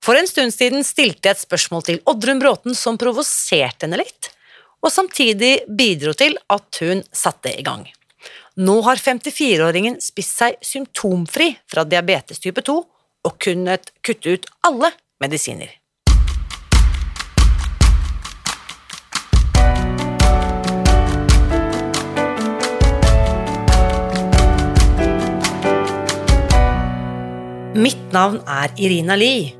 For en stund siden stilte jeg et spørsmål til Oddrun Bråten som provoserte henne litt, og samtidig bidro til at hun satte i gang. Nå har 54-åringen spist seg symptomfri fra diabetes type 2 og kunnet kutte ut alle medisiner. Mitt navn er Irina Lie.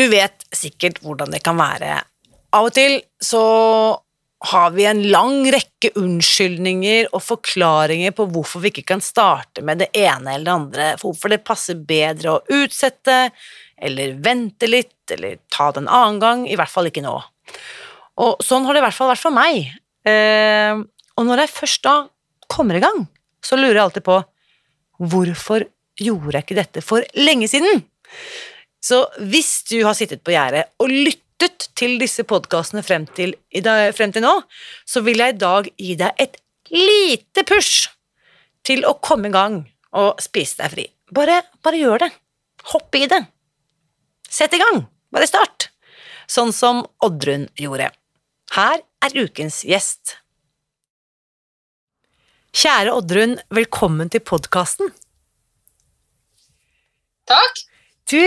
Du vet sikkert hvordan det kan være. Av og til så har vi en lang rekke unnskyldninger og forklaringer på hvorfor vi ikke kan starte med det ene eller det andre, hvorfor det passer bedre å utsette, eller vente litt, eller ta det en annen gang, i hvert fall ikke nå. Og sånn har det i hvert fall vært for meg. Eh, og når jeg først da kommer i gang, så lurer jeg alltid på hvorfor gjorde jeg ikke dette for lenge siden? Så hvis du har sittet på gjerdet og lyttet til disse podkastene frem, frem, til nå, så vil jeg i dag gi deg et lite push til å komme i gang og spise deg fri. Bare, bare gjør det. Hopp i det. Sett i gang. Bare start. Sånn som Oddrun gjorde. Her er ukens gjest. Kjære Oddrun, velkommen til podkasten. Takk. Du,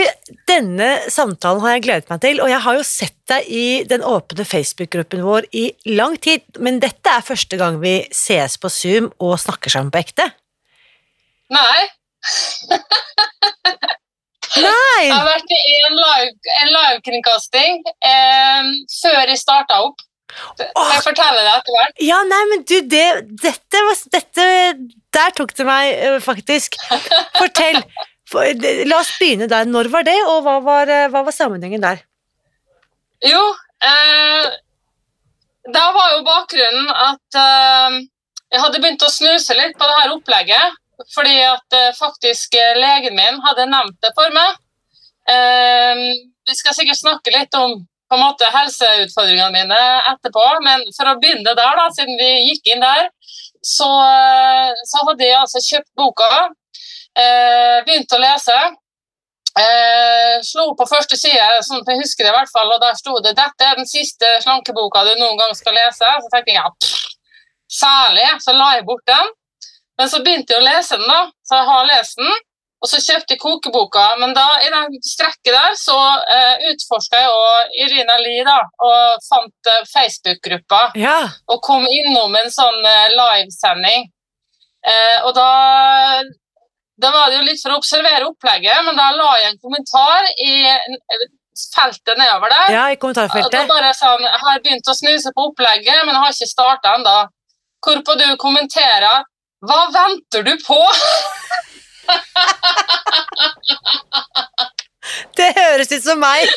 denne samtalen har jeg gledet meg til, og jeg har jo sett deg i den åpne Facebook-gruppen vår i lang tid, men dette er første gang vi ses på Zoom og snakker sammen på ekte. Nei. Nei! Jeg har vært i en livekringkasting live eh, før jeg starta opp. Kan jeg fortelle det etter hvert? Ja, nei, men du, det, dette, dette Der tok det meg uh, faktisk. Fortell. La oss begynne der. Når var det, og hva var, uh, hva var sammenhengen der? Jo, eh, da var jo bakgrunnen at jeg hadde begynt å snuse litt på det her opplegget. Fordi at faktisk legen min hadde nevnt det for meg. vi skal sikkert snakke litt om på en måte helseutfordringene mine etterpå. Men for å begynne der, da, siden vi gikk inn der, så, så hadde jeg altså kjøpt boka, eh, begynt å lese. Eh, slo på første side, sånn at jeg husker det i hvert fall, og der sto det 'Dette er den siste slankeboka du noen gang skal lese'. Så tenkte jeg ja, pff, særlig, så la jeg bort den. Men så begynte jeg å lese den, da, så jeg har lest den. Og så kjøpte jeg kokeboka, men da i den strekket der så eh, utforska jeg òg Irina Lie da, og fant eh, Facebook-gruppa. Ja. Og kom innom en sånn eh, livesending. Eh, og da, da var det jo litt for å observere opplegget, men da la jeg en kommentar i feltet nedover der. Ja, i kommentarfeltet. Da bare sånn, Jeg har begynt å snuse på opplegget, men jeg har ikke starta ennå. Hvorpå du kommenterer Hva venter du på? Det høres ut som meg!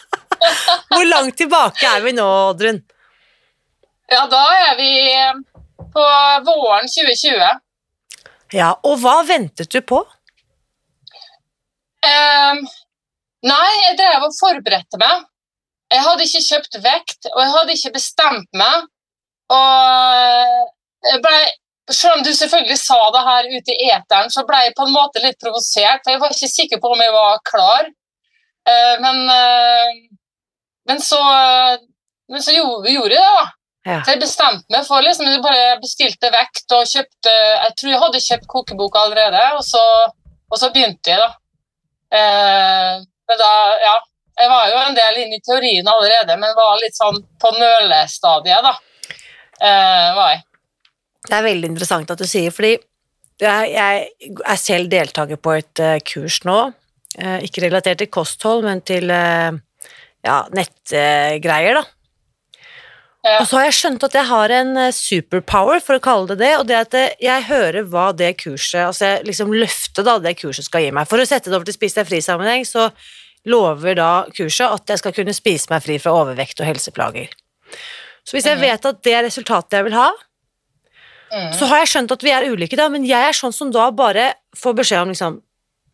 Hvor langt tilbake er vi nå, Oddrun? Ja, da er vi på våren 2020. Ja, og hva ventet du på? Um, nei, jeg drev og forberedte meg. Jeg hadde ikke kjøpt vekt, og jeg hadde ikke bestemt meg. Og jeg ble selv om du selvfølgelig sa det her ute i eteren, så ble jeg på en måte litt provosert. for Jeg var ikke sikker på om jeg var klar. Uh, men, uh, men, så, men så gjorde, gjorde jeg det, da. Ja. Så jeg bestemte meg for liksom, Jeg bare bestilte vekt og kjøpte Jeg tror jeg hadde kjøpt kokebok allerede, og så, og så begynte jeg, da. Eh, men da, ja. Jeg var jo en del inne i teorien allerede, men var litt sånn på nølestadiet, da. Eh, var jeg. Det er veldig interessant at du sier, fordi jeg, jeg er selv deltaker på et uh, kurs nå, uh, ikke relatert til kosthold, men til uh, ja, nettgreier, da. Ja. Og så har jeg skjønt at jeg har en eh, superpower, for å kalle det det, og det at eh, jeg hører hva det kurset, altså jeg liksom løftet da det kurset skal gi meg. For å sette det over til Spis deg fri-sammenheng, så lover da kurset at jeg skal kunne spise meg fri fra overvekt og helseplager. Så hvis jeg Mhm. vet at det er resultatet jeg vil ha, Mm. så har jeg skjønt at vi er ulike da, men jeg er sånn som da bare får beskjed om liksom,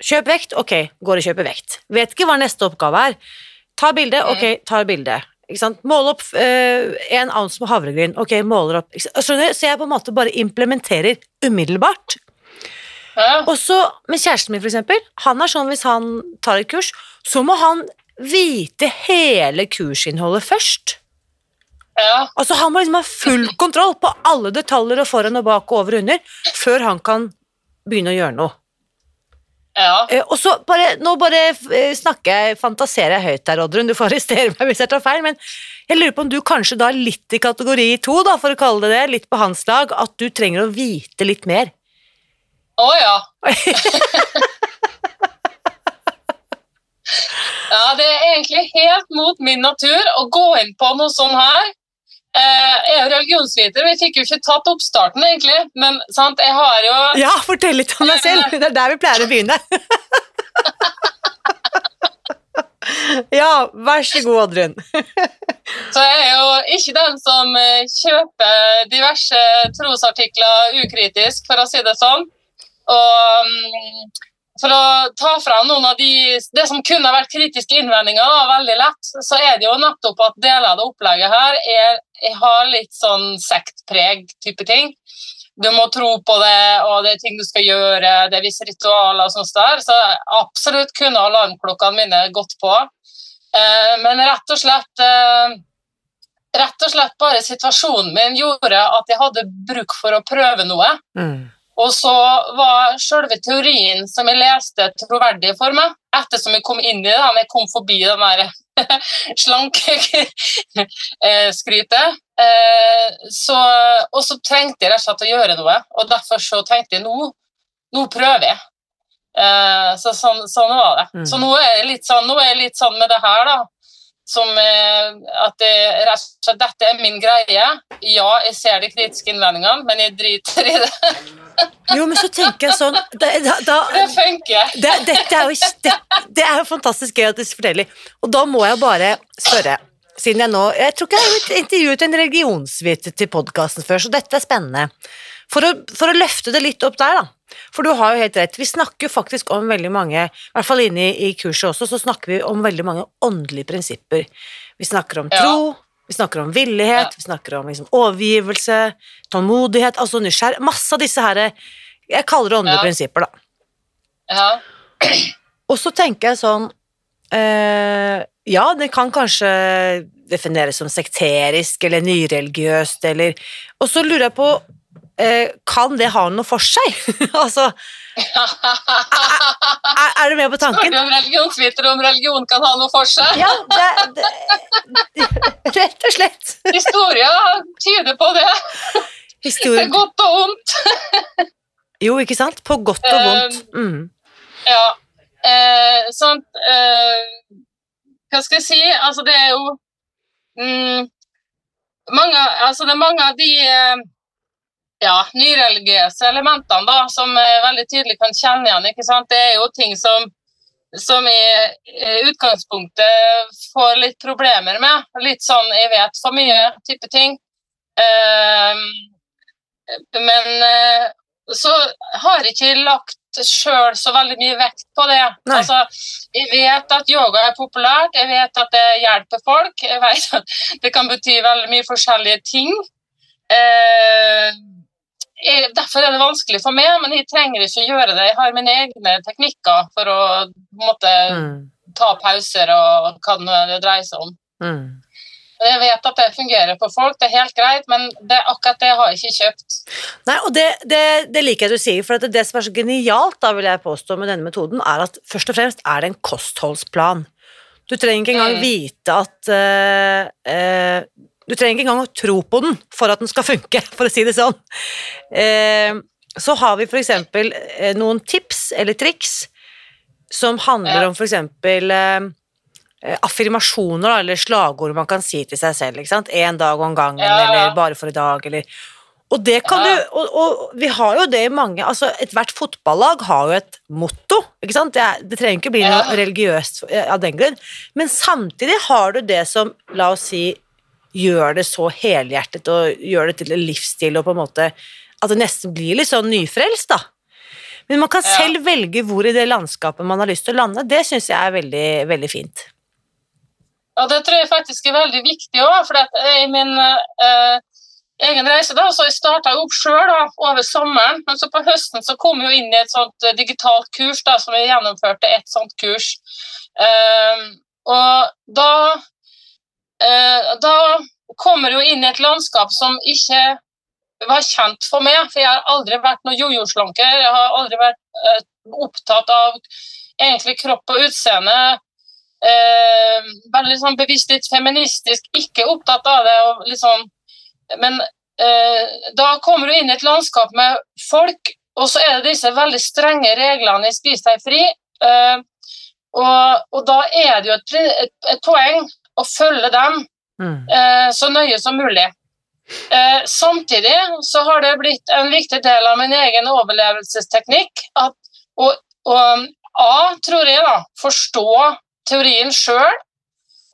kjøp vekt, ok, går og kjøper vekt. Vet ikke hva neste oppgave er. Ta bilde, ok, tar bilde. Måle opp eh, en ounce med havregryn, ok, måler opp. Så jeg på en måte bare implementerer umiddelbart. Ja. Og så med kjæresten min for eksempel, han er sånn hvis han tar et kurs, så må han vite hele kursinnholdet først. Ja. Altså Han må liksom ha full kontroll på alle detaljer og foran og bak og over og under før han kan begynne å gjøre noe. Ja. Eh, og så bare, Nå bare eh, snakker jeg, fantaserer jeg høyt her, Oddrun, du får arrestere meg hvis jeg tar feil, men jeg lurer på om du kanskje da er litt i kategori to, da, for å kalle det det, litt på hans lag, at du trenger å vite litt mer. Å ja. Ja, det er egentlig helt mot min natur å gå inn på noe sånn her. Eh, jeg er religionsviter, og jeg fikk jo ikke tatt oppstarten, egentlig. Men sant, jeg har jo Ja, fortell litt om deg selv, det er der vi pleier å begynne. ja, vær så god, Oddrun. Så jeg er jo ikke den som eh, kjøper diverse trosartikler ukritisk, for å si det sånn. Og mm, for å ta fram noen av de Det som kunne vært kritiske innvendinger, da, veldig lett, så er det jo nettopp at deler av det opplegget her er, jeg har litt sånn sektpreg type ting. Du må tro på det, og det er ting du skal gjøre, det er visse ritualer og sånt der. Så absolutt kunne alarmklokkene mine gått på. Eh, men rett og slett eh, Rett og slett bare situasjonen min gjorde at jeg hadde bruk for å prøve noe. Mm. Og så var selve teorien som jeg leste, troverdig for meg. Ettersom jeg kom inn i det, jeg kom forbi den der slankeskrytet. Eh, så, og så trengte jeg rett og slett å gjøre noe, og derfor så tenkte jeg nå, nå prøver jeg. Eh, så sånn, sånn var det. Mm. Så nå er jeg sånn, nå er jeg litt sånn med det her, da. Som eh, at det, rett og slett, dette er min greie. Ja, jeg ser de kritiske innvendingene, men jeg driter i det. Jo, men så tenker jeg sånn da, da, Det funker. det, dette er jo, det, det er jo fantastisk gøy at du forteller. Og da må jeg bare spørre, siden jeg nå Jeg tror ikke jeg har intervjuet en religionsviter til podkasten før, så dette er spennende. For å, for å løfte det litt opp der, da. For du har jo helt rett. Vi snakker jo faktisk om veldig mange, i hvert fall inne i, i kurset også, så snakker vi om veldig mange åndelige prinsipper. Vi snakker om Ja. Vi snakker om villighet, Ja. vi snakker om liksom, overgivelse, tålmodighet, altså nysgjerr, Masse av disse her Jeg kaller det åndelige Ja. prinsipper, da. Ja. Og så tenker jeg sånn eh, Ja, det kan kanskje defineres som sekterisk eller nyreligiøst eller Og så lurer jeg på eh, Kan det ha noe for seg? altså, er, er du med på Snakker tanken? om religionsvitere om religion kan ha noe for seg. Ja, det, det, rett og slett. Historia tyder på det. Det er godt og vondt. Jo, ikke sant? På godt og vondt. Mm. Ja. Eh, sånt eh, Hva skal jeg si? Altså, det er jo mm, mange, altså det er mange av de eh, ja, nyreligiøse elementene da, som jeg veldig tydelig kan kjenne igjen. ikke sant? Det er jo ting som, som i utgangspunktet får litt problemer med. Litt sånn 'jeg vet for mye' type ting. Eh, men eh, så har jeg ikke lagt sjøl så veldig mye vekt på det. Altså, jeg vet at yoga er populært, jeg vet at det hjelper folk. Jeg vet at det kan bety veldig mye forskjellige ting. Eh, jeg, derfor er det vanskelig for meg, men jeg trenger ikke gjøre det. Jeg har mine egne teknikker for å måte, Mm. ta pauser og hva det er dreier seg om. Mm. Jeg vet at det fungerer for folk, det er helt greit, men det, akkurat det har jeg ikke kjøpt. Nei, og det, det, det liker jeg du sier, for det, det som er så genialt, da vil jeg påstå med denne metoden, er at først og fremst er det en kostholdsplan. Du trenger ikke engang Mm. vite at uh, eh, Du trenger ikke engang å tro på den for at den skal funke, for å si det sånn. Eh, så har vi eksempel eh, noen tips eller triks som handler om eksempel eh, affirmasjoner eller slagord man kan si til seg selv. ikke sant? En dag om en gang, Ja, ja. eller bare for i dag, eller Og det kan du og, og vi har jo det i mange altså Ethvert fotballag har jo et motto, ikke sant? Det, er, det trenger ikke bli noe religiøst av den grunn, men samtidig har du det som, la oss si, gjør det så helhjertet og gjør det til en livsstil og på en måte at det nesten blir litt sånn nyfrelst, da. Men man kan Ja. selv velge hvor i det landskapet man har lyst til å lande. Det syns jeg er veldig, veldig fint. Ja, det tror jeg faktisk er veldig viktig òg, for at i min eh, egen reise da, så starta jeg opp sjøl over sommeren, men så på høsten så kom jeg jo inn i et sånt eh, digitalt kurs da, som jeg gjennomførte et sånt kurs. Eh, og da da kommer jeg jo inn i et landskap som ikke var kjent for meg, for jeg har aldri vært noen jojo-slanker, jeg har aldri vært eh, opptatt av egentlig kropp og utseende, eh, veldig sånn bevisst litt feministisk, ikke opptatt av det. Sånn, men eh, da kommer du inn i et landskap med folk, og så er det disse veldig strenge reglene i Spis deg fri. Eh, og, og da er det jo et, et, et poeng å følge dem Mm. eh, så nøye som mulig. Eh, samtidig så har det blitt en viktig del av min egen overlevelsesteknikk at å A, tror jeg, da, forstå teorien sjøl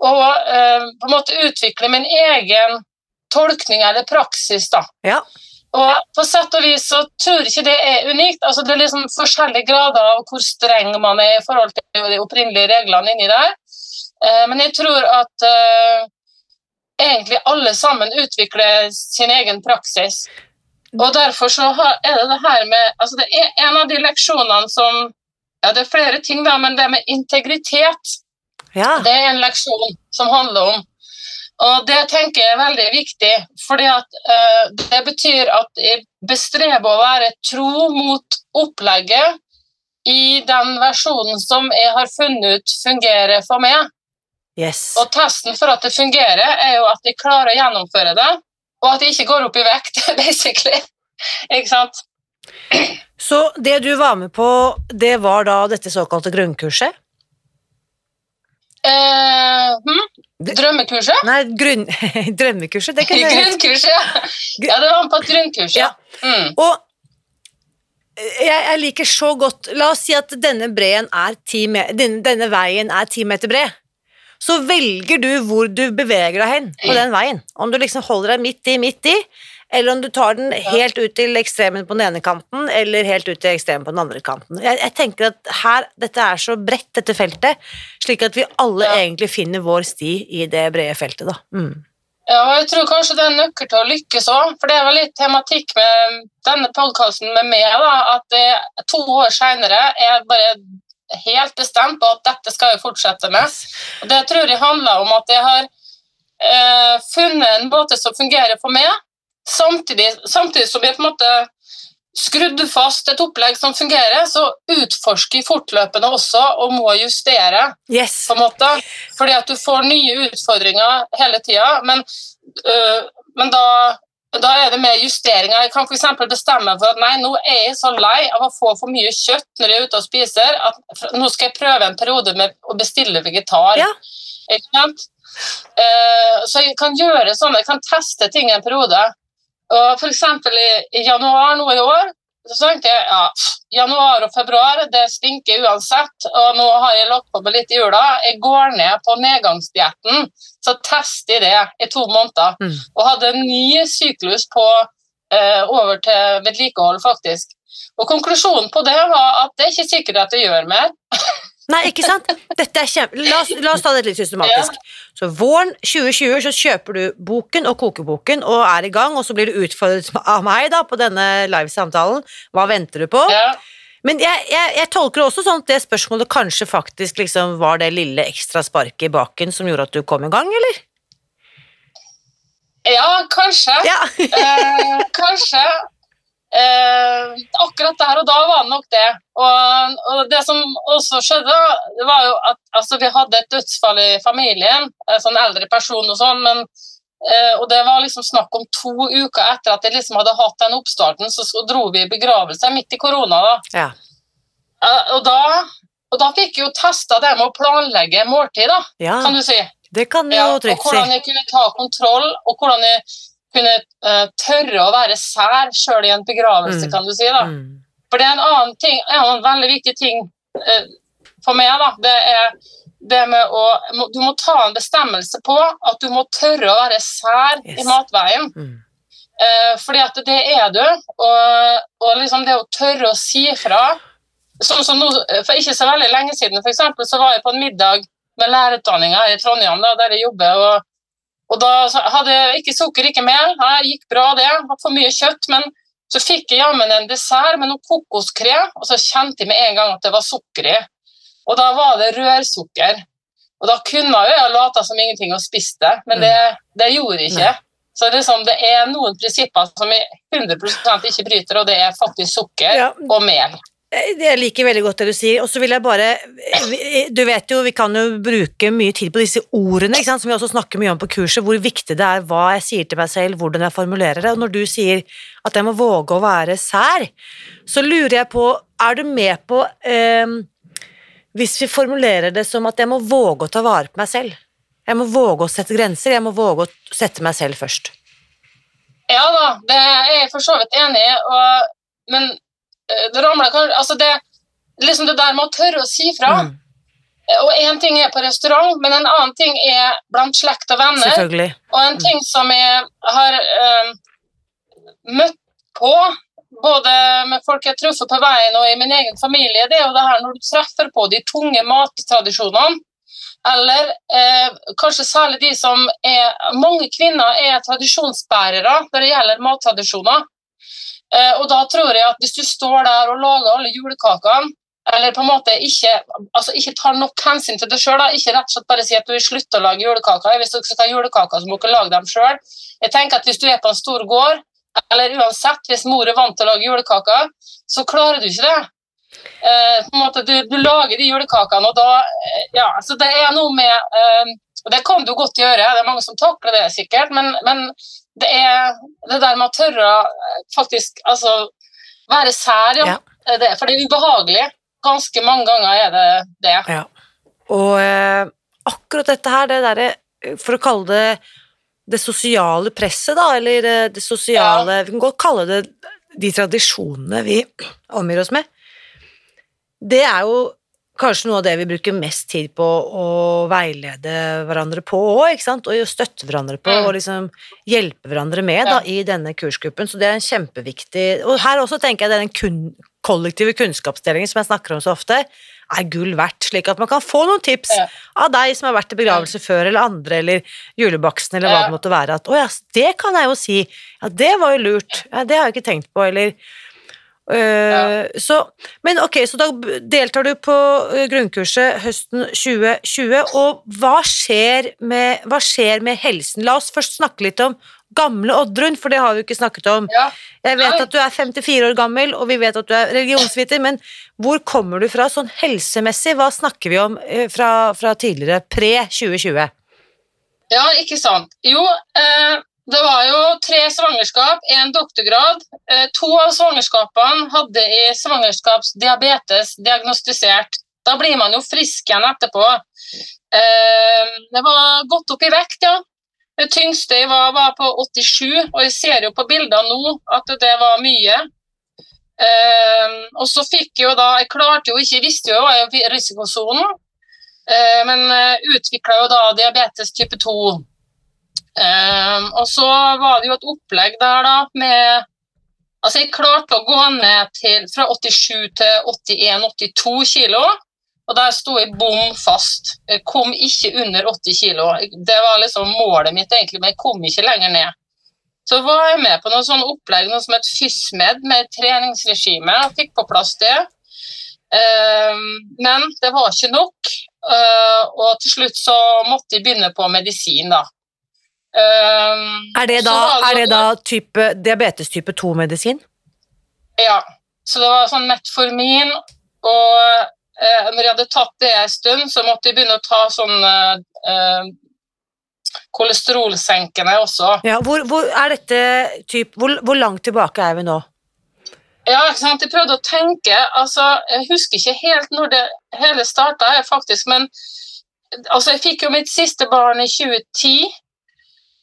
og eh, på en måte utvikle min egen tolkning eller praksis. da. Ja. Og på sett og vis så tror jeg ikke det er unikt. Altså, det er liksom forskjellige grader av hvor streng man er i forhold til de opprinnelige reglene inni der. Eh, men jeg tror at eh, egentlig alle sammen utvikler sin egen praksis. Og derfor så har, er det det her med altså Det er en av de leksjonene som ja, Det er flere ting, da, men det med integritet Ja. det er en leksjon som handler om. Og det tenker jeg er veldig viktig, fordi at eh, det betyr at jeg bestreber å være tro mot opplegget i den versjonen som jeg har funnet ut fungerer for meg. Yes. Og testen for at det fungerer, er jo at de klarer å gjennomføre det, og at de ikke går opp i vekt, basically. Ikke sant? Så det du var med på, det var da dette såkalte grunnkurset? Eh, hm? Drømmekurset? Nei, grunn... drømmekurset, det kunne. Grunnkurset, ja. ja. Det var på et grunnkurs, ja. Mm. Og jeg, jeg liker så godt La oss si at denne, er ti me denne, denne veien er ti meter bred. Så velger du hvor du beveger deg hen på den veien. Om du liksom holder deg midt i, midt i, eller om du tar den helt ut til ekstremen på den ene kanten, eller helt ut til ekstremen på den andre kanten. Jeg, jeg tenker at her, Dette er så bredt, dette feltet, slik at vi alle Ja. egentlig finner vår sti i det brede feltet. da. Mm. Ja, jeg tror kanskje det er en nøkkel til å lykkes òg. For det er vel litt tematikk med denne podkasten med meg, da, at to år seinere er jeg bare helt bestemt på at dette skal jeg fortsette med. Og det tror jeg handler om at jeg har eh, funnet en måte som fungerer for meg, samtidig, samtidig som jeg på en måte skrudd fast et opplegg som fungerer, så utforsker fortløpende også og må justere Yes. på en måte. Fordi at du får nye utfordringer hele tida. Men, øh, men da, da er det med justeringer. Jeg kan f.eks. bestemme for at nei, nå er jeg så lei av å få for mye kjøtt når jeg er ute og spiser, at nå skal jeg prøve en periode med å bestille vegetar. Ja. Ikke sant? Eh, så jeg kan gjøre sånn, jeg kan teste ting en periode. Og for eksempel i januar nå i år, så tenkte jeg ja, januar og februar, det stinker uansett, og nå har jeg lagt på meg litt i jula. Jeg går ned på nedgangsdietten, så tester jeg det i to måneder. Mm. Og hadde en ny syklus på eh, over til vedlikehold, faktisk. Og konklusjonen på det var at det er ikke sikkert at det gjør mer. Nei, ikke sant? Dette er kjempe... La oss, la oss ta det litt systematisk. Så våren 2020 så kjøper du boken og kokeboken og er i gang, og så blir du utfordret av meg da på denne live-samtalen. Hva venter du på? Ja. Men jeg, jeg, jeg tolker det også sånn at det spørsmålet kanskje faktisk liksom var det lille ekstra sparket i baken som gjorde at du kom i gang, eller? ja, kanskje. Ja. Eh, kanskje. Eh, akkurat der og da var det nok det. Og, og det som også skjedde, det var jo at altså, vi hadde et dødsfall i familien, en sånn eldre person og sånn, men eh, og det var liksom snakk om to uker etter at jeg liksom hadde hatt den oppstarten, så, så dro vi i begravelse midt i korona. da. Ja. Eh, og da, og da fikk jeg jo testa det med å planlegge måltid, da, ja, kan du si. det kan du Ja, jo og hvordan si. jeg kunne ta kontroll, og hvordan jeg kunne uh, tørre å være sær sjøl i en begravelse, Mm. kan du si. da. Mm. For det er en annen ting, en annen veldig viktig ting uh, for meg, da. Det er det med å Du må ta en bestemmelse på at du må tørre å være sær Yes. i matveien. Mm. Uh, fordi at det er du. Og, og liksom det å tørre å si fra som, som nå, For ikke så veldig lenge siden for eksempel, så var jeg på en middag med lærerutdanninga i Trondheim, da, der jeg jobber. og og da hadde jeg ikke sukker, ikke mel. Det gikk bra, det. Hadde for mye kjøtt. Men så fikk jeg jammen en dessert med noe kokoskrem, og så kjente jeg med en gang at det var sukker i. Og da var det rørsukker. Og da kunne jeg jo late som ingenting og spist det, men det, det gjorde jeg ikke. Så liksom, det er noen prinsipper som jeg 100% ikke bryter, og det er faktisk sukker Ja, og mel. Eh, Jeg liker veldig godt det du sier, og så vil jeg bare Du vet jo, vi kan jo bruke mye tid på disse ordene, ikke sant, som vi også snakker mye om på kurset, hvor viktig det er hva jeg sier til meg selv, hvordan jeg formulerer det, og når du sier at jeg må våge å være sær, så lurer jeg på, er du med på eh, hvis vi formulerer det som at jeg må våge å ta vare på meg selv? Jeg må våge å sette grenser, jeg må våge å sette meg selv først. Ja da, det er jeg for så vidt enig i, men eh, det ramler kanskje Altså, det liksom det der med å tørre å si fra. Mm, Og én ting er på restaurant, men en annen ting er blant slekt og venner. Og en ting som jeg har eh, møtt på, både med folk jeg har truffet på veien og i min egen familie, det er jo det her når du treffer på de tunge mattradisjonene. Eller eh, kanskje særlig de som er Mange kvinner er tradisjonsbærere når det gjelder mattradisjoner. Eh, og da tror jeg at hvis du står der og lager alle julekakene, eller på en måte ikke, altså ikke tar nok hensyn til deg sjøl, ikke rett og slett bare si at du vil slutte å lage julekaker. Hvis dere skal ha julekaker, så må dere lage dem sjøl. Jeg tenker at hvis du er på en stor gård, eller uansett, hvis mor er vant til å lage julekaker, så klarer du ikke det. Eh, på en måte, du, du lager de julekakene, og da eh, Ja, så det er noe med eh, Og det kan du godt gjøre, det er mange som takler det sikkert, men, men det er det der med å tørre eh, faktisk altså være sær, ja. Ja. Eh, Det, for det er ubehagelig. Ganske mange ganger er det det. Ja. Og eh, akkurat dette her, det derre For å kalle det det sosiale presset, da, eller det, det sosiale Vi kan godt kalle det de tradisjonene vi omgir oss med. Det er jo kanskje noe av det vi bruker mest tid på å veilede hverandre på òg, ikke sant, og støtte hverandre på, Mm. og liksom hjelpe hverandre med da, i denne kursgruppen, så det er en kjempeviktig Og her også tenker jeg det er den kun, kollektive kunnskapsdelingen som jeg snakker om så ofte, er gull verdt, slik at man kan få noen tips Ja. av deg som har vært i begravelse før, eller andre, eller julebaksten, eller hva det måtte være, at å ja, det kan jeg jo si, ja, det var jo lurt, ja, det har jeg ikke tenkt på, eller øh, så, men ok, så da deltar du på øh, grunnkurset høsten 2020, og hva skjer, med, hva skjer med helsen? La oss først snakke litt om gamle Oddrun, for det har vi jo ikke snakket om. Ja. Jeg vet at du er 54 år gammel, og vi vet at du er religionsviter, men hvor kommer du fra sånn helsemessig? Hva snakker vi om eh, fra, fra tidligere, pre-2020? Ja, ikke sant. Jo, eh, det var jo tre svangerskap, en doktorgrad. Eh, to av svangerskapene hadde i svangerskapsdiabetes diagnostisert. Da blir man jo frisk igjen etterpå. Eh, det var gått opp i vekt, ja. Det tyngste jeg var, var på 87, og jeg ser jo på bilder nå at det var mye. Eh, og så fikk jeg jo da Jeg klarte jo ikke, jeg visste jo jeg var i risikosonen. Men utvikla jo da diabetes type 2. Eh, og så var det jo et opplegg der da med Altså, jeg klarte å gå ned til fra 87 til 81-82 kilo. Og der sto jeg bom fast. Jeg kom ikke under 80 kilo. Det var liksom målet mitt, egentlig, men jeg kom ikke lenger ned. Så var jeg med på noe sånn opplegg noe som het FysMed, med treningsregime. og Fikk på plass det. Eh, men det var ikke nok. eh, og til slutt så måtte jeg begynne på medisin, da. Eh, Er det da, er det da type, diabetes type 2-medisin? Ja. Så det var sånn metformin, og eh, når jeg hadde tatt det en stund, så måtte jeg begynne å ta sånn eh, kolesterolsenkende også. Ja, hvor, hvor er dette typ, hvor, hvor langt tilbake er vi nå? Ja, ikke sant? Jeg prøvde å tenke. altså, Jeg husker ikke helt når det hele starta, faktisk, men altså, jeg fikk jo mitt siste barn i 2010.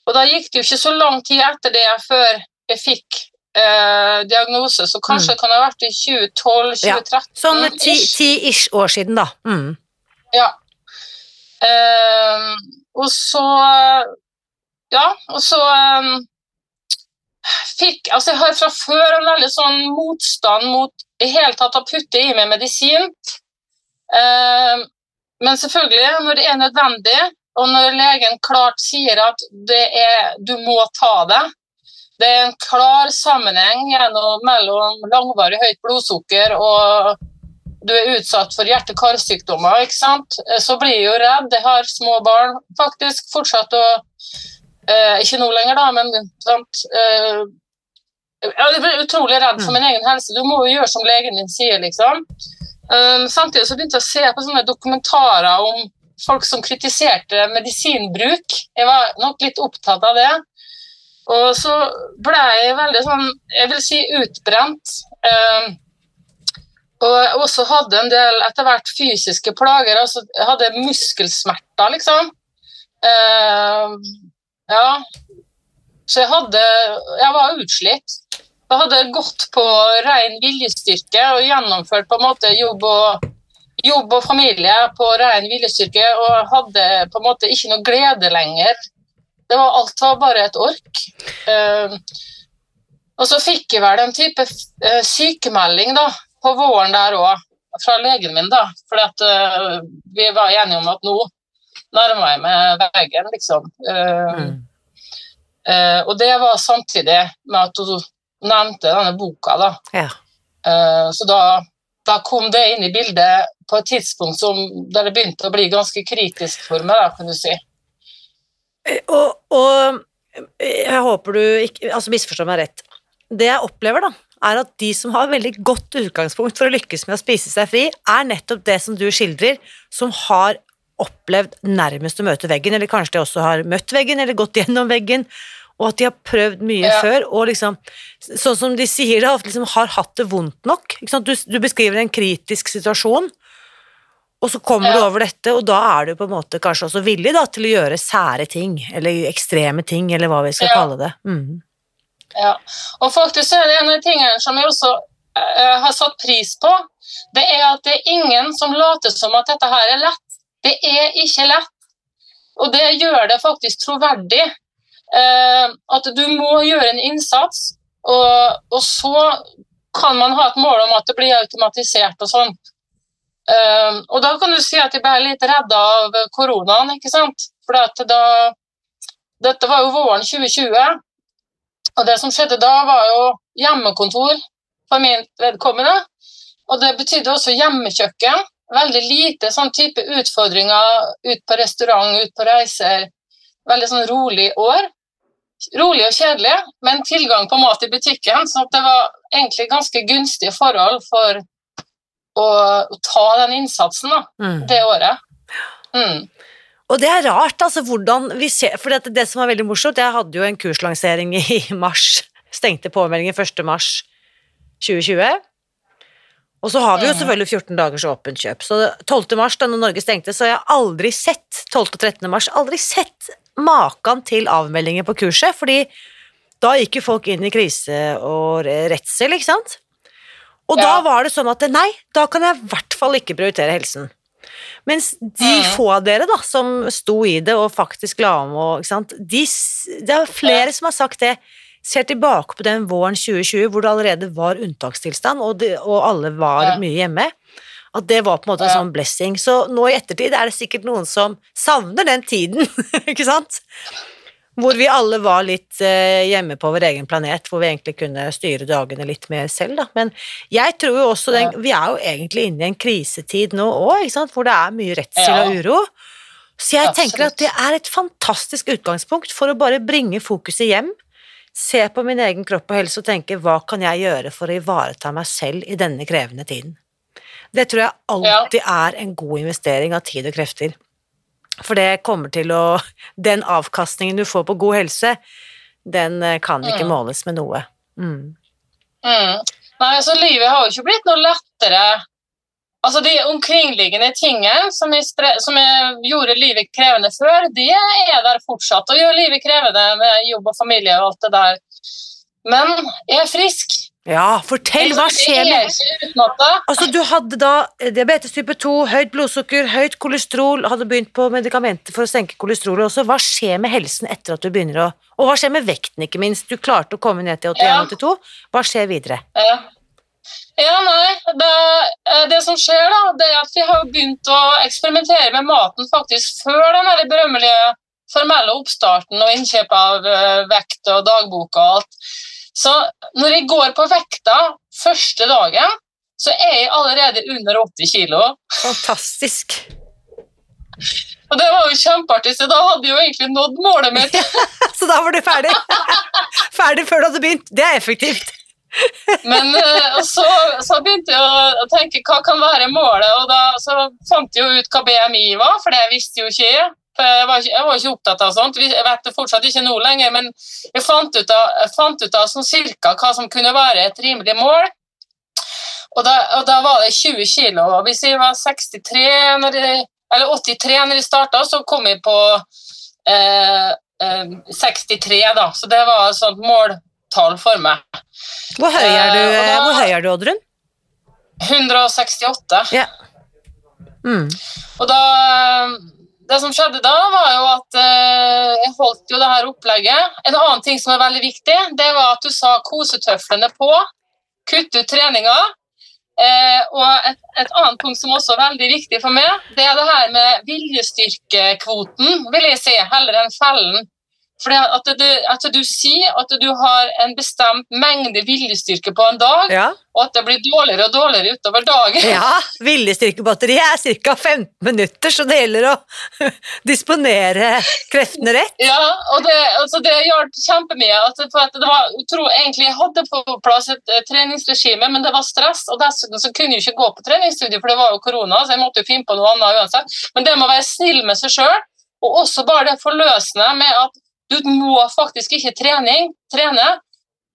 Og da gikk det jo ikke så lang tid etter det før jeg fikk eh, diagnose, så kanskje Mm. det kan ha vært i 2012-2013. Sånn ti-ish år siden, da. Mm. Ja. Eh, og så Ja, og så eh, fikk Altså, jeg har fra før en veldig sånn motstand mot i hele tatt å putte i meg medisin. Ehm, men selvfølgelig, når det er nødvendig, og når legen klart sier at det er, du må ta det Det er en klar sammenheng mellom langvarig høyt blodsukker og du er utsatt for hjerte-karsykdommer, så blir jeg jo redd. Jeg har små barn faktisk fortsatt å eh, Ikke nå lenger, da, men sant? Eh, jeg blir utrolig redd for min egen helse. Du må jo gjøre som legen din sier, liksom. Eh, samtidig så begynte jeg å se på sånne dokumentarer om folk som kritiserte medisinbruk. Jeg var nok litt opptatt av det. Og så ble jeg veldig sånn, jeg vil si utbrent. Eh, og jeg også hadde en del etter hvert fysiske plager. altså Jeg hadde muskelsmerter, liksom. Eh, ja. Så jeg hadde Jeg var utslitt. Jeg hadde gått på ren viljestyrke og gjennomført på en måte jobb og, jobb og familie på ren viljestyrke og hadde på en måte ikke noe glede lenger. Det var alt var bare et ork. Uh, og så fikk jeg vel en type uh, sykemelding da, på våren der òg, fra legen min, da. For at uh, vi var enige om at nå nærmer jeg meg veggen, liksom. Mm. og det var samtidig med at hun nevnte denne boka, da. Ja. så da, da kom det inn i bildet på et tidspunkt som, der det begynte å bli ganske kritisk for meg, da, kan du si. Og, og jeg håper du ikke altså misforstår meg rett. Det jeg opplever, da, er at de som har veldig godt utgangspunkt for å lykkes med å spise seg fri, er nettopp det som du skildrer, som har opplevd nærmest å møte veggen, eller kanskje de også har møtt veggen, eller gått gjennom veggen, og at de har prøvd mye Ja. før, og liksom, sånn som de sier det, at liksom har hatt det vondt nok. Du, du beskriver en kritisk situasjon, og så kommer du over dette, og da er du på en måte kanskje også villig da, til å gjøre sære ting, eller ekstreme ting, eller hva vi skal Ja. kalle det. Mm. Ja. Og faktisk er det en av de tingene som jeg også uh, har satt pris på, det er at det er ingen som later som at dette her er lett. Det er ikke lett. Og det gjør det faktisk troverdig. Eh, at du må gjøre en innsats, og, og så kan man ha et mål om at det blir automatisert og sånn. Eh, og da kan du si at jeg ble litt redda av koronaen, ikke sant? For da Dette var jo våren 2020. Og det som skjedde da, var jo hjemmekontor for min vedkommende. Og det betydde også hjemmekjøkken. Veldig lite sånn type utfordringer ut på restaurant, ut på reiser. Veldig sånn rolig år. Rolig og kjedelig, men tilgang på mat i butikken. Så det var egentlig ganske gunstige forhold for å, å ta den innsatsen da, Mm. det året. Mm. Og det er rart, altså, hvordan vi ser For det, det som var veldig morsomt, jeg hadde jo en kurslansering i mars. Stengte påmeldingen 1. mars 2020. Og så har vi jo Mhm. selvfølgelig 14 dagers åpent kjøp. Så 12. mars, da Norge stengte, så har jeg aldri sett 12. og 13. mars, aldri sett maken til avmeldinger på kurset, fordi da gikk jo folk inn i krise og redsel, ikke sant? Og da var det sånn at nei, da kan jeg i hvert fall ikke prioritere helsen. Mens de Mm. få av dere da, som sto i det og faktisk la om, og? De, det er flere som har sagt det. Ser tilbake på den våren 2020 hvor det allerede var unntakstilstand, og, de, og alle var Ja. mye hjemme. At det var på en måte en sånn blessing. Så nå i ettertid er det sikkert noen som savner den tiden, ikke sant? Hvor vi alle var litt eh, hjemme på vår egen planet, hvor vi egentlig kunne styre dagene litt mer selv, da. Men jeg tror jo også den, Vi er jo egentlig inne i en krisetid nå òg, hvor det er mye redsel og uro. Så jeg tenker at det er et fantastisk utgangspunkt for å bare bringe fokuset hjem se på min egen kropp og helse og tenke hva kan jeg gjøre for å ivareta meg selv i denne krevende tiden. Det tror jeg alltid er en god investering av tid og krefter. For det kommer til å Den avkastningen du får på god helse, den eh, kan ikke Mm. måles med noe. Mm. Mm. Nei, altså Livet har jo ikke blitt noe lettere. Altså De omkringliggende tingene som, som gjorde livet krevende før, de er der fortsatt. Og gjør livet krevende med jobb og familie og alt det der. Men jeg er frisk. Ja, fortell, hva skjer med. Altså, du hadde da eh, diabetes type 2, høyt blodsukker, høyt kolesterol, hadde begynt på medikamenter for å senke kolesterolet også. Hva skjer med helsen etter at du begynner å Og hva skjer med vekten, ikke minst? Du klarte å komme ned til 81-82. Hva skjer videre? Ja. ja, nei. Det, eh, det som skjer, da, det er at vi har begynt å eksperimentere med maten faktisk før den veldig berømmelige formelle oppstarten og innkjøp av eh, vekt og dagbok og alt. Så når jeg går på vekta første dagen, så er jeg allerede under 80 kilo. Fantastisk. Og det var jo kjempeartig, så da hadde jeg jo egentlig nådd målet mitt. Så da var du ferdig. Ferdig før du hadde begynt. Det er effektivt. Men eh, så, så begynte jeg å tenke hva kan være målet, og da så fant jeg jo ut hva BMI var, for det visste jo ikke jeg. Jeg var ikke, jeg var ikke opptatt av sånt. Jeg vet det fortsatt ikke nå lenger, men jeg fant ut av, fant ut av sånn cirka hva som kunne være et rimelig mål. Og da, og da var det 20 kilo. og Hvis jeg var 63 når jeg, eller 83 når jeg starta, så kom jeg på eh, eh, 63, da. Så det var et sånt måltall for meg. Hvor høy er du, Eh, hvor høy er du Oddrun? 168. Ja. Mm. Og da Det som skjedde da, var jo at eh, jeg holdt jo det her opplegget. En annen ting som er veldig viktig, det var at du sa kosetøflene på. Kutt ut treninga. Eh, og et, et annet punkt som også er veldig viktig for meg, det er det her med viljestyrkekvoten, vil jeg si, heller enn fellen. For at at du sier at du har en bestemt mengde viljestyrke på en dag, Ja. og at det blir dårligere og dårligere utover dagen. ja. Viljestyrkebatteriet er ca. 15 minutter, så det gjelder å disponere kreftene rett. Ja, og det, altså det hjalp kjempemye. at- For var utro, egentlig Jeg hadde på plass et eh, treningsregime, men det var stress. Og dessuten så kunne jeg ikke gå på treningsstudio, for det var jo korona, så jeg måtte jo finne på noe annet uansett. Men det med å være snill med seg sjøl, og også bare det forløsende med at du må faktisk ikke trening, trene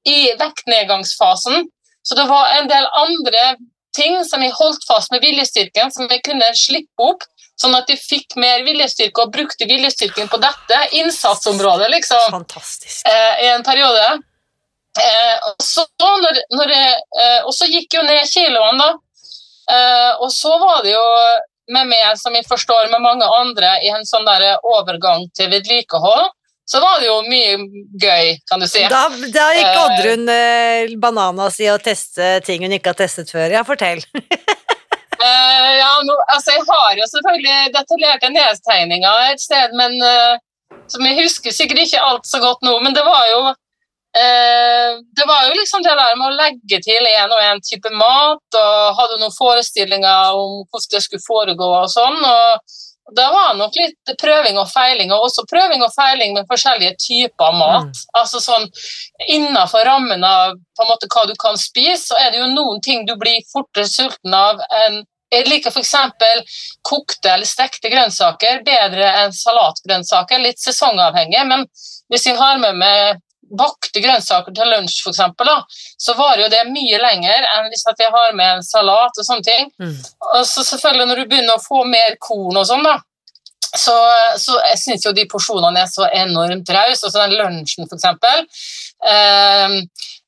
i vektnedgangsfasen. Så det var en del andre ting som jeg holdt fast med viljestyrken, som jeg kunne slippe opp. Sånn at jeg fikk mer viljestyrke og brukte viljestyrken på dette innsatsområdet liksom, Fantastisk. eh, i en periode. Eh, og, så, når, når jeg, eh, og så gikk jo ned kiloene, da. Eh, og så var det jo med meg, som jeg forstår med mange andre, i en sånn der overgang til vedlikehold, så var det jo mye gøy, kan du si. Da, da gikk Eh. Oddrun eh, bananas i å teste ting hun ikke har testet før. Ja, fortell. Eh, ja, nå, altså jeg har jo selvfølgelig detaljerte nedtegninger et sted, men eh, som jeg husker sikkert ikke alt så godt nå, men det var jo eh, det var jo liksom det der med å legge til en og en type mat, og hadde noen forestillinger om hvordan det skulle foregå og sånn, og det var nok litt prøving og feiling, og også prøving og feiling med forskjellige typer mat. Altså sånn innenfor rammen av på en måte hva du kan spise, så er det jo noen ting du blir fortere sulten av enn jeg liker f.eks. kokte eller stekte grønnsaker bedre enn salatgrønnsaker, litt sesongavhengig. Men hvis jeg har med meg bakte grønnsaker til lunsj, eksempel, så varer jo det mye lenger enn hvis jeg har med en salat og sånne ting. Mm. Og så selvfølgelig når du begynner å få mer korn og sånn, da, så, så jeg syns jo de porsjonene er så enormt rause. Altså den lunsjen, for eksempel. Ehm,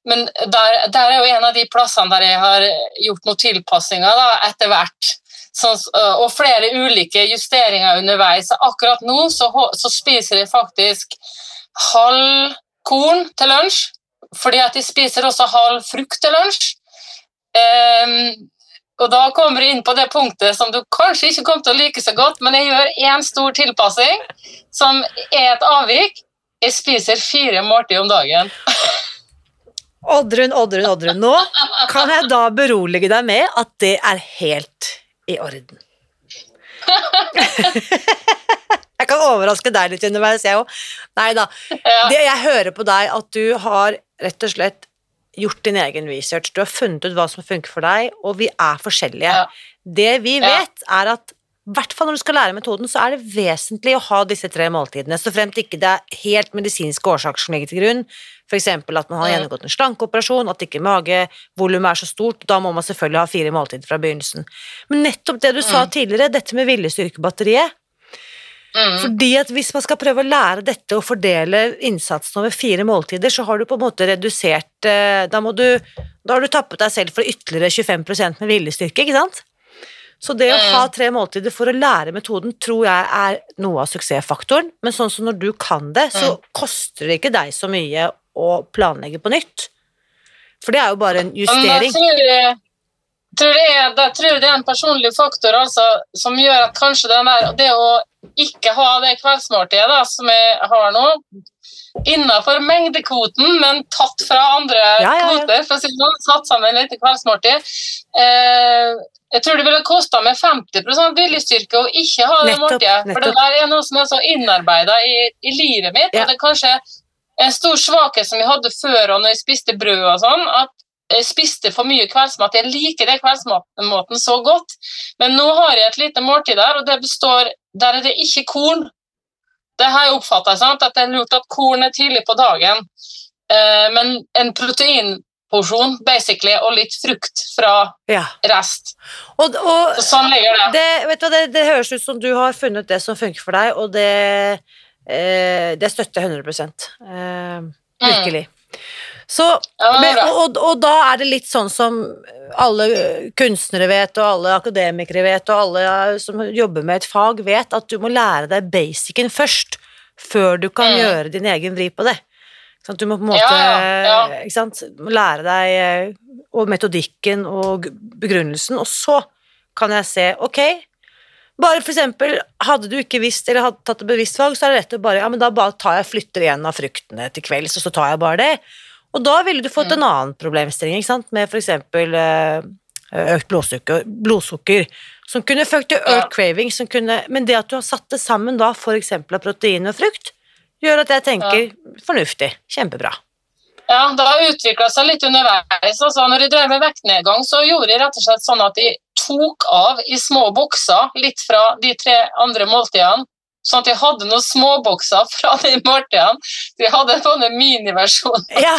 men der, der er jo en av de plassene der jeg har gjort noen tilpassinger da, etter hvert. Sånn, og flere ulike justeringer underveis. Akkurat nå så, så spiser jeg faktisk halv korn til lunsj, fordi at jeg spiser også halv frukt til lunsj. Um, og da kommer jeg inn på det punktet som du kanskje ikke kommer til å like så godt, men jeg gjør én stor tilpassing, som er et avvik. Jeg spiser fire måltider om dagen. Oddrun, Oddrun, Oddrun. Nå kan jeg da berolige deg med at det er helt i orden. Jeg kan overraske deg litt underveis, jeg òg. Nei da. Ja. Det, jeg hører på deg at du har rett og slett gjort din egen research. Du har funnet ut hva som funker for deg, og vi er forskjellige. Ja. Det vi Ja. vet, er at i hvert fall når du skal lære metoden, så er det vesentlig å ha disse tre måltidene, så fremt ikke det er helt medisinske årsaker som ligger til grunn, f.eks. at man har gjennomgått en slankeoperasjon, at ikke magevolumet er så stort, da må man selvfølgelig ha fire måltider fra begynnelsen. Men nettopp det du sa Mm. tidligere, dette med viljestyrkebatteriet, Mm. fordi at hvis man skal prøve å lære dette og fordele innsatsen over fire måltider, så har du på en måte redusert eh, Da, må du, da har du tappet deg selv for ytterligere 25 med viljestyrke, ikke sant? Så det å Mm. ha tre måltider for å lære metoden tror jeg er noe av suksessfaktoren, men sånn som når du kan det, så koster det ikke deg så mye å planlegge på nytt. For det er jo bare en Men justering. tror, jeg tror, det er, jeg det er en personlig faktor altså, som gjør at kanskje den der, det å ikke ha det kveldsmåltidet da, som jeg har nå, innenfor mengdekvoten, men tatt fra andre Ja, ja, ja. kvoter, for å si det sånn, satt sammen litt kveldsmåltid. Eh, jeg tror det ville kosta meg 50% viljestyrke å ikke ha det måltidet. For det der er noe som er så innarbeida i, i livet mitt. Og det er kanskje en stor svakhet som jeg hadde før og når jeg spiste brød og sånn, at jeg spiste for mye kveldsmat. Jeg liker det kveldsmaten så godt, men nå har jeg et lite måltid der, og det består Der er det ikke korn. Det har jeg oppfatta, at det er lurt at korn er tidlig på dagen, eh, men en proteinporsjon, basically, og litt frukt fra Ja. rest. Og, og Så sånn ligger det. det, vet du, det, det høres ut som du har funnet det som funker for deg, og det, eh, det støtter jeg 100 eh, Virkelig. Så, men og, og da er det litt sånn som alle kunstnere vet, og alle akademikere vet, og alle som jobber med et fag vet, at du må lære deg basicen først, før du kan Mm. gjøre din egen vri på det. Du må på en måte Ja, ja? Lære deg eh, og metodikken og begrunnelsen, og så kan jeg se, ok, bare for eksempel, hadde du ikke visst, eller hadde tatt et bevisst valg, så er det rett å bare, ja, men da bare tar jeg, flytter en av fruktene til kvelds, og så tar jeg bare det. Og da ville du fått en annen problemstilling, ikke sant, med eksempel eh, økt blodsukker, blodsukker, som kunne ført til økt Ja. craving, som kunne, men det at du har satt det sammen da, eksempel av protein og frukt, gjør at jeg tenker, fornuftig, kjempebra. Ja, det har utvikla seg litt underveis. Altså, når jeg drev med vektnedgang, så gjorde jeg rett og slett sånn at jeg tok av i små bokser litt fra de tre andre måltidene. Sånn at jeg hadde noen småbokser fra de Martian. Så jeg hadde en sånn miniversjon Ja,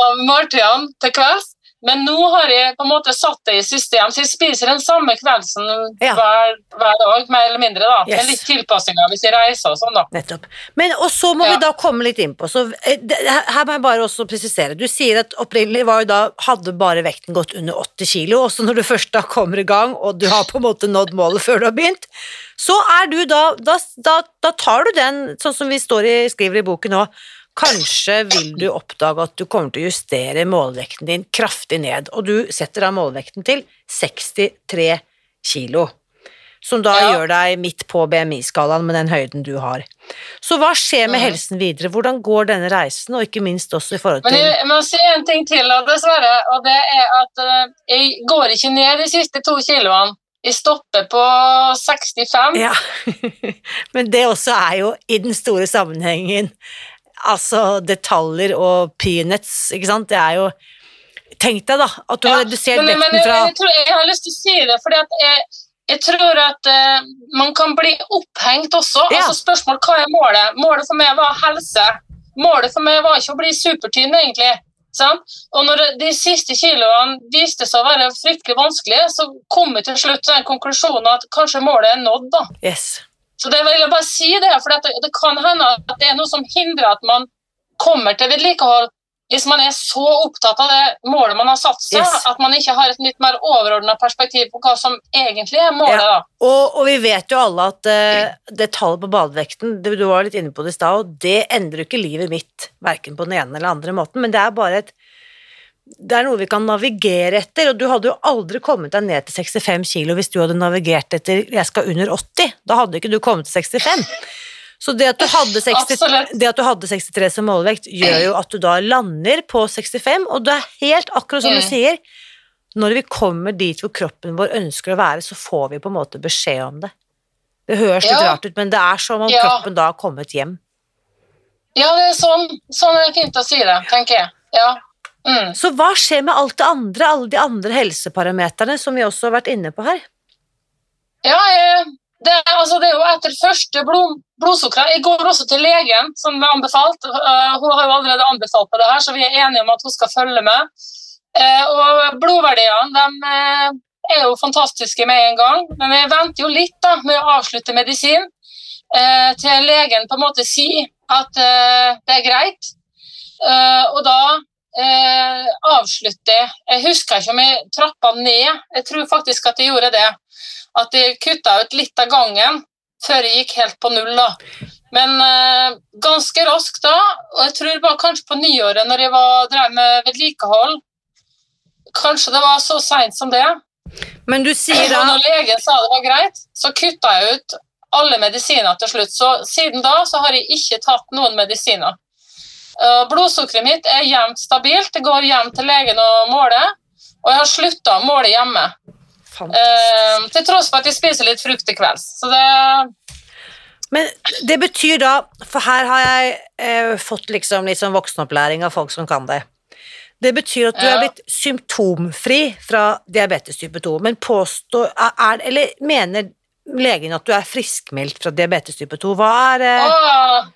av Martian til kvelds. Men nå har jeg på en måte satt det i system, så jeg spiser den samme kveldsen Ja. hver, hver dag, mer eller mindre. da. Yes. Med litt tilpasninger hvis jeg reiser og sånn, da. Nettopp. Men, og så må Ja. vi da komme litt inn på, så eh, det, her må jeg bare også presisere, du sier at opprinnelig var jo da, hadde bare vekten gått under 80 kilo, også når du først da kommer i gang, og du har på en måte nådd målet før du har begynt, så er du da, da, da, da tar du den, sånn som vi står i, skriver i boken nå, kanskje vil du oppdage at du kommer til å justere målvekten din kraftig ned, og du setter da målvekten til 63 kilo som da Ja. gjør deg midt på BMI-skalaen med den høyden du har. Så hva skjer med helsen videre? Hvordan går denne reisen, og ikke minst også i forhold til Men jeg må si en ting til, dessverre, og det er at eh, jeg går ikke ned de siste to kiloene. Jeg stopper på 65. Ja, men det også er jo i den store sammenhengen Altså detaljer og peanuts, ikke sant? Det er jo Tenk deg, da, at du har redusert men, vekten jeg, fra jeg, tror, jeg har lyst til å si det, fordi at jeg, jeg tror at uh, man kan bli opphengt også. Ja. Altså Spørsmål hva er målet? Målet for meg var helse. Målet for meg var ikke å bli supertynn, egentlig. Sant? Og når de siste kiloene viste seg å være fryktelig vanskelige, så kom jeg til slutt til den konklusjonen at kanskje målet er nådd. da. Yes. Så det vil jeg bare si det, for det, det kan hende at det er noe som hindrer at man kommer til vedlikehold hvis man er så opptatt av det målet man har satt seg, Yes. at man ikke har et litt mer overordna perspektiv på hva som egentlig er målet. Ja. Og, og vi vet jo alle at uh, det tallet på badevekten, du var litt inne på det i stad, og det endrer jo ikke livet mitt, verken på den ene eller andre måten, men det er bare et det er noe vi kan navigere etter, og du hadde jo aldri kommet deg ned til 65 kilo hvis du hadde navigert etter 'jeg skal under 80'. Da hadde ikke du kommet til 65. Så det at, du hadde 60, det at du hadde 63 som målvekt, gjør jo at du da lander på 65, og det er helt akkurat som du Mm. sier. Når vi kommer dit hvor kroppen vår ønsker å være, så får vi på en måte beskjed om det. Det høres litt rart ut, men det er som om kroppen da har kommet hjem. Ja, det er sånn, sånn er det fint å si det, tenker jeg. Ja. Mm. Så hva skjer med alt det andre, alle de andre helseparameterne som vi også har vært inne på her? Ja, det, altså, det er jo etter første blod, blodsukkeret. Jeg går også til legen, som er anbefalt. Eh, hun har jo allerede anbefalt på det her, så vi er enige om at hun skal følge med. Eh, og blodverdiene de, eh, er jo fantastiske med en gang, men vi venter jo litt da, med å avslutte medisin til legen på en måte sier at det er greit. Og da eh, avslutte jeg. Husker ikke om jeg trappa ned, jeg tror faktisk at jeg gjorde det at jeg kutta ut litt av gangen før jeg gikk helt på null. da. Men eh, ganske raskt da, og jeg tror det var kanskje på nyåret når jeg var, drev med vedlikehold Kanskje det var så seint som det. Men du sier Og da når legen sa det var greit, så kutta jeg ut alle medisiner til slutt. Så siden da så har jeg ikke tatt noen medisiner. Eh, Blodsukkeret mitt er jevnt stabilt. Det går hjem til legen og måler. Og jeg har slutta å måle hjemme. Eh, til tross for at jeg spiser litt frukt til kvelds. Så det Men det betyr da, for her har jeg eh, fått liksom litt sånn voksenopplæring av folk som kan det. Det betyr at du er blitt symptomfri fra diabetes type 2, men påstå er, Eller mener legen at du er friskmeldt fra diabetes type 2? Hva er eh, Åh,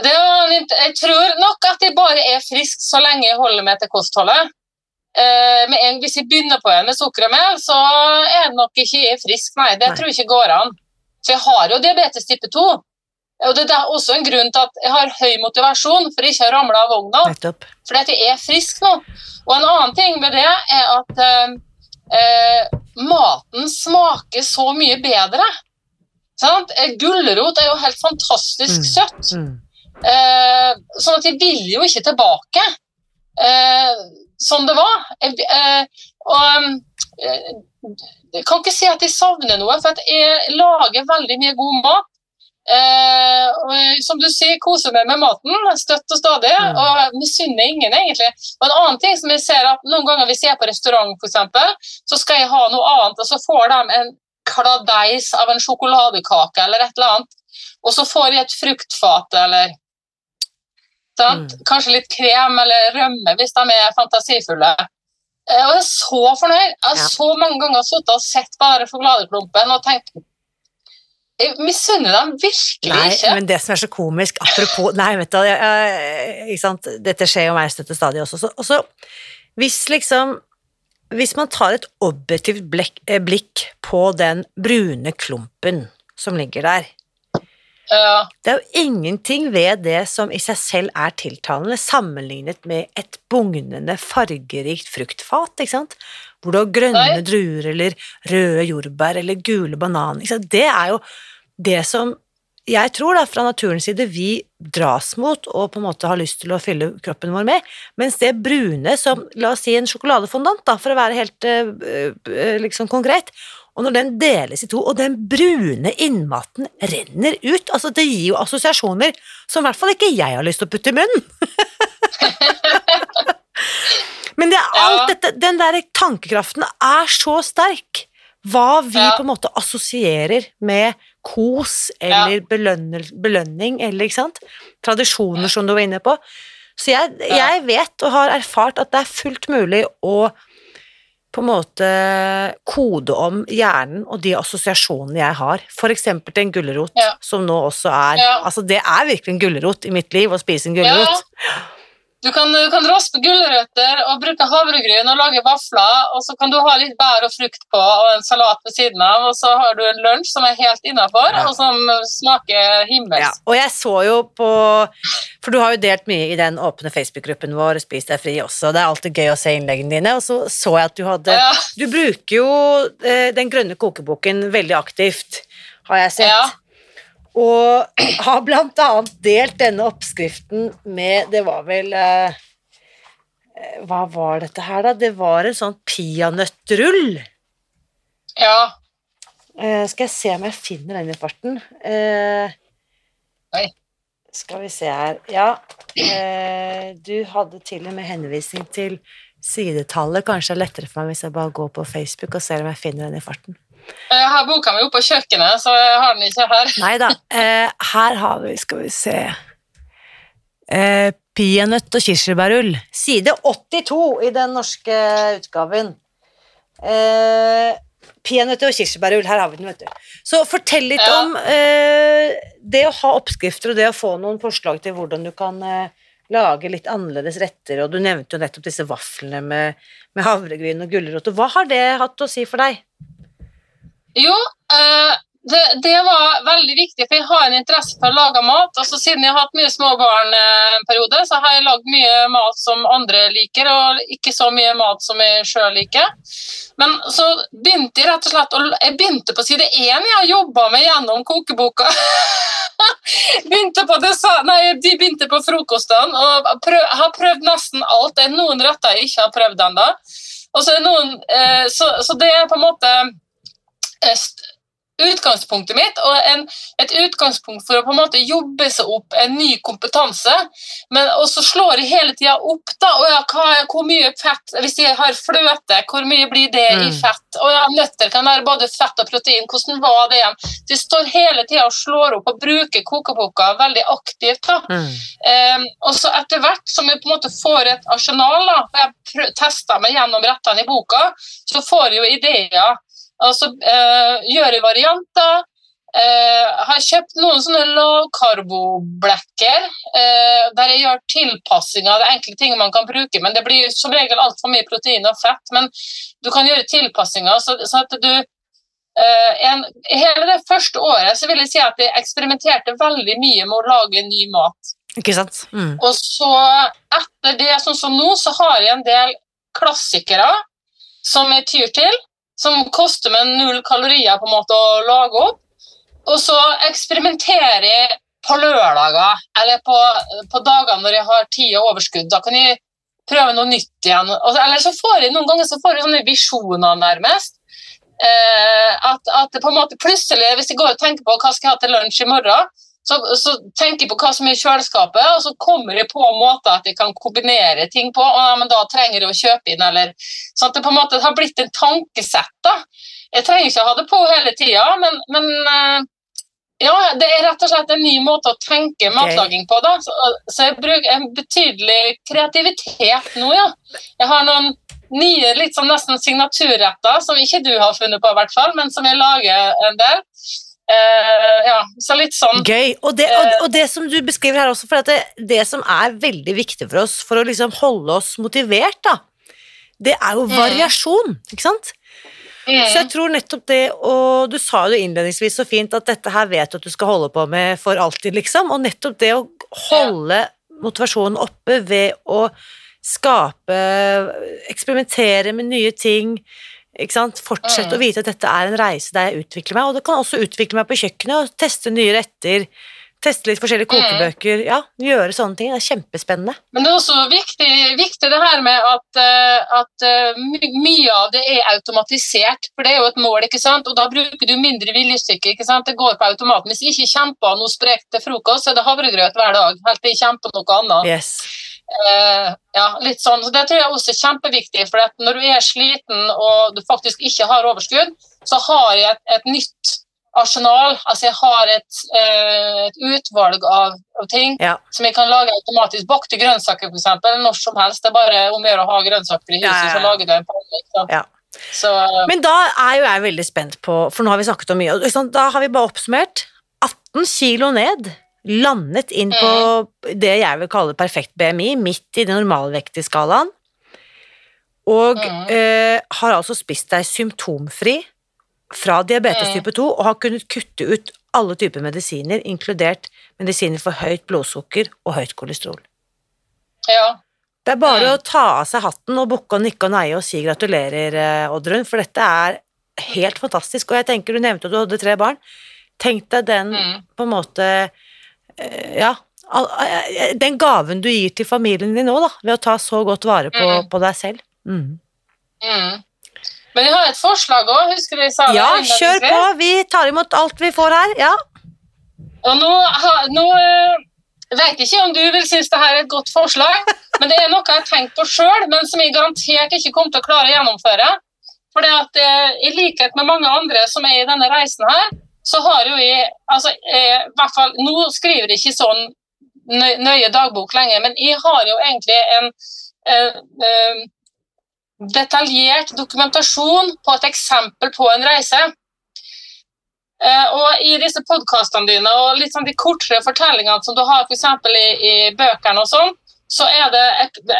det litt, Jeg tror nok at jeg bare er frisk så lenge jeg holder meg til kostholdet. Eh, med en, hvis jeg begynner på en med sukker og mel, så er det nok ikke jeg frisk. Nei, det Nei. tror jeg ikke går an. For jeg har jo diabetes type 2. Og det er også en grunn til at jeg har høy motivasjon for ikke å ramle av vogna. Fordi at jeg er frisk nå. Og en annen ting med det er at eh, eh, maten smaker så mye bedre. Sant? Eh, Gulrot er jo helt fantastisk Mm. søtt. Mm. Eh, sånn at jeg ville jo ikke tilbake eh, som det var. Eh, og eh, jeg kan ikke si at jeg savner noe, for at jeg lager veldig mye god mat. Eh, og som du sier, koser meg med maten støtt og stadig, Mm. og misunner ingen, egentlig. Og en annen ting som jeg ser at Noen ganger hvis jeg er på restaurant, eksempel, så skal jeg ha noe annet, og så får de en kladeis av en sjokoladekake eller et eller annet, og så får jeg et fruktfat eller? Mm. Kanskje litt krem eller rømme hvis de er fantasifulle. Eh, Og jeg er så fornøyd. Jeg har Ja. så mange ganger sittet og sett på den sjokoladeklumpen og tenkt Jeg misunner dem virkelig Nei, ikke. men det som er så komisk Apropos Nei, vet du jeg, jeg, dette skjer jo meg og stadig også. Så, også, hvis liksom Hvis man tar et objektivt blikk, eh, blikk på den brune klumpen som ligger der Ja, Det er jo ingenting ved det som i seg selv er tiltalende, sammenlignet med et bugnende, fargerikt fruktfat, ikke sant? Hvor du har grønne Nei. druer, eller røde jordbær, eller gule bananer. Det er jo det som jeg tror da, fra naturens side vi dras mot og på en måte har lyst til å fylle kroppen vår med, mens det brune som, la oss si en sjokoladefondant da, for å være helt øh, øh, liksom konkret, og når den deles i to, og den brune innmaten renner ut, altså det gir jo assosiasjoner som i hvert fall ikke jeg har lyst til å putte i munnen. Men det er alt Ja. dette, den der tankekraften er så sterk. Hva vi Ja. på en måte assosierer med kos eller belønner, belønning, eller ikke sant? Tradisjoner som du var inne på. Så jeg, jeg vet og har erfart at det er fullt mulig å på en måte kode om hjernen og de assosiasjonene jeg har. For eksempel til en gulrot, Ja. som nå også er Ja. Altså, det er virkelig en gulrot i mitt liv å spise en gulrot. Du kan, du kan raspe gulrøtter og bruke havregryn og lage vafler, og så kan du ha litt bær og frukt på og en salat ved siden av, og så har du en lunsj som er helt innafor, Ja. og som smaker himmelsk. Ja, og jeg så jo på For du har jo delt mye i den åpne Facebook-gruppen vår, Spis deg fri også. Det er alltid gøy å se innleggene dine, og så så jeg at du hadde Ja. Du bruker jo eh, Den grønne kokeboken veldig aktivt, har jeg sett. Og har blant annet delt denne oppskriften med Det var vel eh, eh, Hva var dette her, da? Det var en sånn peanøttrull. ja. Eh, skal jeg se om jeg finner den i farten. Eh, Oi. skal vi se her Ja, eh, du hadde til og med henvisning til sidetallet. Kanskje det er lettere for meg hvis jeg bare går på Facebook og ser om jeg finner den i farten. Jeg har boka mi oppe på kjøkkenet, så jeg har den ikke her. Nei da. Eh, her har vi, skal vi se eh, Peanøtt og kirsebærull. Side 82 i den norske utgaven. Eh, Peanøtter og kirsebærull, her har vi den, vet du. Så fortell litt Ja. om eh, det å ha oppskrifter og det å få noen forslag til hvordan du kan eh, lage litt annerledes retter, og du nevnte jo nettopp disse vaflene med, med havregryn og gulrot. Hva har det hatt å si for deg? Jo, eh, det, det var veldig viktig, for jeg har en interesse for å lage mat. Altså, siden jeg har hatt mye småbarn eh, en periode, så har jeg lagd mye mat som andre liker, og ikke så mye mat som jeg sjøl liker. Men så begynte jeg rett og slett og Jeg begynte på side én, jeg har jobba meg gjennom kokeboka. begynte på det, nei, De begynte på frokostene og prøv, har prøvd nesten alt. Det er noen retter jeg ikke har prøvd ennå. Så eh, så, så det er på en måte utgangspunktet mitt, og en, et utgangspunkt for å på en måte jobbe seg opp en ny kompetanse. Men, og så slår jeg hele tida opp da, og ja, hva, hvor mye fett Hvis jeg har fløte, hvor mye blir det i Mm. fett? Og ja, Nøtter kan være både fett og protein. Hvordan var det igjen? Så står hele tida og slår opp og bruker kokepoka veldig aktivt. da. Um, og så etter hvert som jeg på en måte får et arsenal, da, og jeg tester meg gjennom rettene i boka, så får jeg jo ideer. Altså eh, gjøre varianter. Eh, har kjøpt noen sånne lavkarboblekker eh, der jeg gjør tilpassinger. Det er enkle ting man kan bruke, men det blir som regel altfor mye protein og fett. Men du kan gjøre tilpassinger så, så at du Uh, en, Hele det første året så vil jeg si at jeg eksperimenterte veldig mye med å lage ny mat. Ikke sant? Mm. Og så etter det, sånn som nå, så har jeg en del klassikere som jeg tyr til, som koster meg null kalorier på en måte å lage opp. Og så eksperimenterer jeg på lørdager, eller på, på dager når jeg har tid og overskudd. Da kan jeg prøve noe nytt igjen. Eller så får jeg noen ganger så får jeg sånne visjoner, nærmest. Eh, at, at det på en måte plutselig, hvis jeg går og tenker på hva skal jeg ha til lunsj i morgen, så, så tenker jeg på hva som er i kjøleskapet, og så kommer jeg på måter at jeg kan kombinere ting på. og ja, men Da trenger jeg å kjøpe inn, eller sånn at det på en måte har blitt en tankesett. da. Jeg trenger ikke å ha det på hele tida, men, men eh, ja, det er rett og slett en ny måte å tenke matlaging på. da. Så, så jeg bruker en betydelig kreativitet nå, ja. Jeg har noen nye litt sånn nesten signaturretter som ikke du har funnet på, i hvert fall, men som jeg lager en del. Eh, ja, så litt sånn Gøy. Og det, og, og det som du beskriver her også, for at det, det som er veldig viktig for oss for å liksom holde oss motivert, da, det er jo Mm. variasjon, ikke sant? Så jeg mm, tror nettopp det, og du sa jo innledningsvis så fint at dette her vet du at du skal holde på med for alltid, liksom, og nettopp det å holde motivasjonen oppe ved å skape, eksperimentere med nye ting, ikke sant? Fortsett Mm. å vite at dette er en reise der jeg utvikler meg, og det kan også utvikle meg på kjøkkenet og teste nye retter, teste litt forskjellige Mm. kokebøker, ja, gjøre sånne ting, det er kjempespennende. Men det er også viktig, viktig det her med at, eh, at eh, my mye av det er automatisert, for det er jo et mål, ikke sant? og da bruker du mindre viljestykke, ikke sant? Det går på automaten. Hvis jeg ikke kjemper noe sprekt til frokost, så er det havregrøt hver dag. Helt til jeg kjemper noe annet. Yes. Eh, ja, litt sånn. Så det tror jeg også er kjempeviktig, for når du er sliten og du faktisk ikke har overskudd, så har jeg et, et nytt arsenal. Altså jeg har et, eh, et utvalg av, av ting Ja. som jeg kan lage automatisk. Bakte grønnsaker, f.eks. Når som helst. Det er bare om å gjøre å ha grønnsaker i huset, Ja, ja, så lager du en panne. Så Men da er jo jeg veldig spent på, for nå har vi snakket om mye, da har vi bare oppsummert 18 kilo ned, landet inn på det jeg vil kalle perfekt BMI, midt i den normalvektige skalaen, og eh, har altså spist deg symptomfri fra diabetes type 2, og har kunnet kutte ut alle typer medisiner, inkludert medisiner for høyt blodsukker og høyt kolesterol. ja. Det er bare å ta av seg hatten og bukke og nikke og neie og si gratulerer, eh, Oddrun, for dette er helt fantastisk. Og jeg tenker, du nevnte at du hadde tre barn. Tenk deg den Mm. på en måte Ja, eh, den gaven du gir til familien din nå, da, ved å ta så godt vare på, Mm. på deg selv. Mm. Mm. Men jeg har et forslag òg, husker du jeg sa det? Ja, kjør på! Vi tar imot alt vi får her. Ja. Og nå, nå eh, vet jeg ikke om du vil synes det her er et godt forslag, men det er noe jeg har tenkt på sjøl, men som jeg garantert ikke kommer til å klare å gjennomføre. For i likhet med mange andre som er i denne reisen her, så har jo jeg altså, eh, hvert fall, Nå skriver jeg ikke sånn nøye dagbok lenger, men jeg har jo egentlig en eh, eh, detaljert dokumentasjon på et eksempel på en reise. Eh, og I disse podkastene dine og litt sånn de kortere fortellingene som du har for I, i bøkene, og sånn, så er det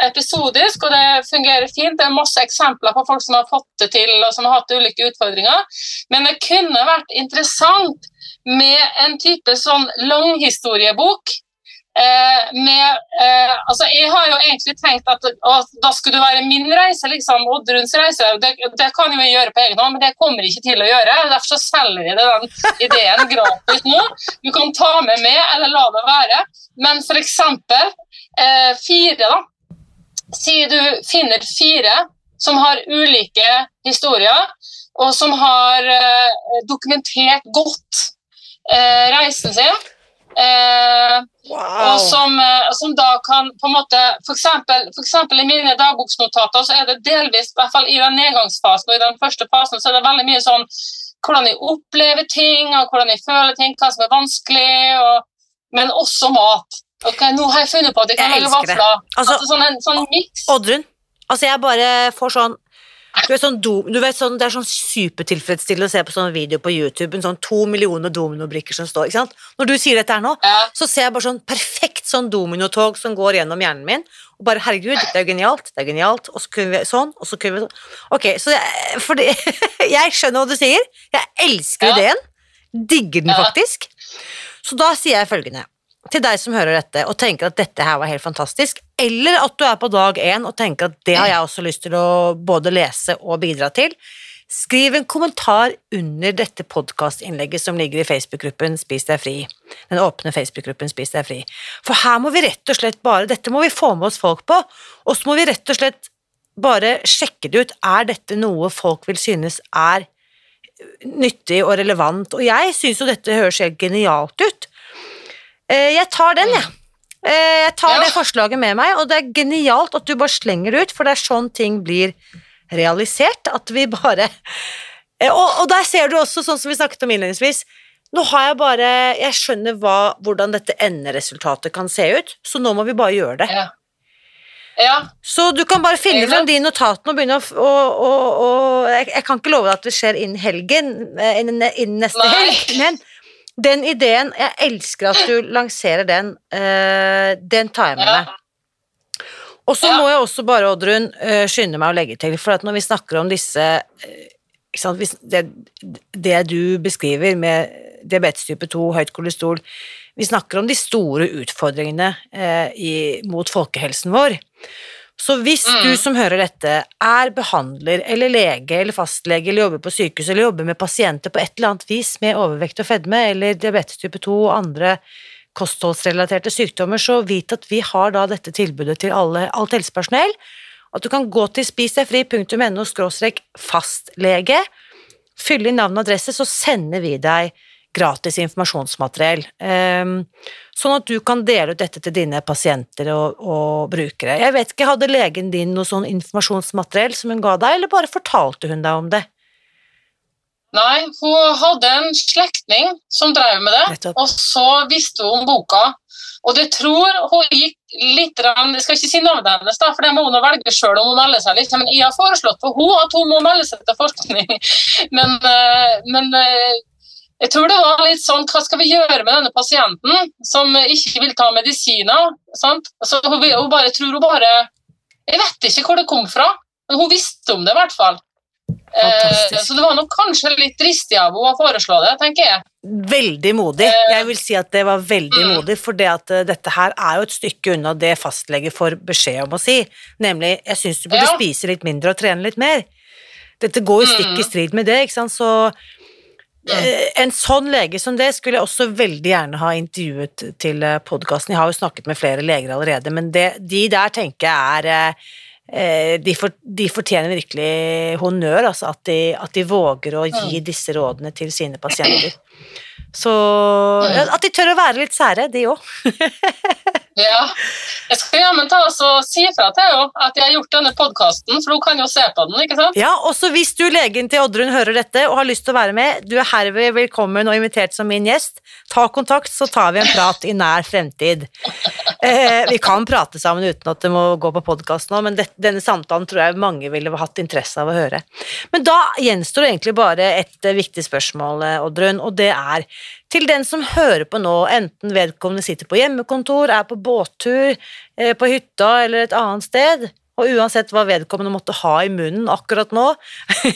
episodisk, og det fungerer fint. Det er masse eksempler på folk som har fått det til, og som har hatt ulike utfordringer. Men det kunne vært interessant med en type sånn langhistoriebok Eh, med, eh, altså jeg har jo egentlig tenkt at da skulle det være min reise, liksom, Oddruns reise. Det, det kan jo gjøre på egen hånd, men det kommer jeg ikke til å gjøre. Derfor så selger jeg den ideen gratis nå. Du kan ta med meg, eller la det være. Men f.eks. Eh, fire, da. Si du finner fire som har ulike historier, og som har eh, dokumentert godt eh, reisen sin. Eh, wow. Og som, eh, som, da kan på en måte for eksempel, for eksempel, i mine dagboksnotater så er det delvis, i hvert fall i den nedgangsfasen og i den første fasen, så er det veldig mye sånn hvordan jeg opplever ting, og hvordan jeg føler ting, hva som er vanskelig, og, men også mat. Ok, Nå har jeg funnet på at jeg kan lage vafler. Altså, altså, sånn en sånn miks. Oddrun, altså jeg bare får sånn du sånn, du vet sånn, Det er sånn supertilfredsstillende å se på sånn video på YouTube, en sånn to millioner dominobrikker som står. ikke sant? Når du sier dette her nå, ja. så ser jeg bare sånn perfekt sånn dominotog som går gjennom hjernen min. Og bare herregud, det er genialt, det er genialt, og så kunne vi sånn, og så kunne vi sånn. Ok, så jeg, fordi, jeg skjønner hva du sier. Jeg elsker ja. ideen. Digger den faktisk. Så da sier jeg følgende til deg som hører dette og tenker at dette her var helt fantastisk, eller at du er på dag én og tenker at det har jeg også lyst til å både lese og bidra til, skriv en kommentar under dette podkastinnlegget som ligger i Facebook-gruppen Spis deg fri, den åpne Facebook-gruppen Spis deg fri. For her må vi rett og slett bare Dette må vi få med oss folk på, og så må vi rett og slett bare sjekke det ut. Er dette noe folk vil synes er nyttig og relevant? Og jeg syns jo dette høres helt genialt ut. Eh, jeg tar den, jeg. Eh, jeg tar ja. det forslaget med meg, og det er genialt at du bare slenger det ut, for det er sånn ting blir realisert, at vi bare eh, og, og, der ser du også, sånn som vi snakket om innledningsvis, nå har jeg bare Jeg skjønner hva, hvordan dette enderesultatet kan se ut, så nå må vi bare gjøre det. Ja. Ja. Så du kan bare finne fram de notatene og begynne å og, jeg, jeg, kan ikke love deg at det skjer innen helgen, innen, innen neste Nei. helg, men den ideen, jeg elsker at du lanserer den. Uh, den tar jeg med meg. Og så må jeg også bare, Oddrun, uh, skynde meg å legge til, for at når vi snakker om disse uh, det, det, du beskriver med diabetes type 2, høyt kolesterol Vi snakker om de store utfordringene i, mot folkehelsen vår. Så hvis mm. du som hører dette, er behandler eller lege eller fastlege eller jobber på sykehus eller jobber med pasienter på et eller annet vis med overvekt og fedme eller diabetes type 2 og andre kostholdsrelaterte sykdommer, så vit at vi har da dette tilbudet til alle, alt helsepersonell. At du kan gå til spisdegfri.no fastlege, fylle inn navn og adresse, så sender vi deg gratis informasjonsmateriell, ehm, sånn at du kan dele ut dette til dine pasienter og, og, brukere. Jeg vet ikke, Hadde legen din noe sånn informasjonsmateriell som hun ga deg, eller bare fortalte hun deg om det? Nei, hun hadde en slektning som drev med det, og så visste hun om boka. Og det tror hun gikk litt Jeg skal ikke si navnet hennes, da, for det må hun velge sjøl om hun melder seg. Litt. Men jeg har foreslått for hun at hun må melde seg til forskning. Men, eh, men eh, jeg tror det var litt sånn Hva skal vi gjøre med denne pasienten som ikke vil ta medisiner? Sant? Så hun, hun, bare tror hun bare Jeg vet ikke hvor det kom fra, men hun visste om det i hvert fall. Eh, så det var nok kanskje litt dristig av henne å foreslå det, tenker jeg. Veldig modig. Eh, jeg vil si at det var veldig mm. modig, for det at uh, dette her er jo et stykke unna det fastlege får beskjed om å si, nemlig 'jeg syns du burde ja. spise litt mindre og trene litt mer'. Dette går jo stikk i mm. strid med det, ikke sant, så Eh, en sånn lege som det skulle jeg også veldig gjerne ha intervjuet til eh, podkasten. Jeg har jo snakket med flere leger allerede, men det, de der tenker jeg er eh, de, for, de, fortjener virkelig honnør, altså at de, at de, våger å gi disse rådene til sine pasienter. Så At de tør å være litt sære, de òg. Ja. Jeg skal jammen ta og si fra til henne at jeg har gjort denne podkasten, for hun kan jo se på den. ikke sant? Ja, også hvis du, legen til Oddrun, hører dette og har lyst til å være med, du er herved velkommen og invitert som min gjest. Ta kontakt, så tar vi en prat i nær fremtid. Eh, vi kan prate sammen uten at det må gå på podkast nå, men det, denne samtalen tror jeg mange ville hatt interesse av å høre. Men da gjenstår egentlig bare et eh, viktig spørsmål, eh, Oddrun, og det er til den som hører på nå, enten vedkommende sitter på hjemmekontor, er på båttur, eh, på hytta eller et annet sted, og uansett hva vedkommende måtte ha i munnen akkurat nå,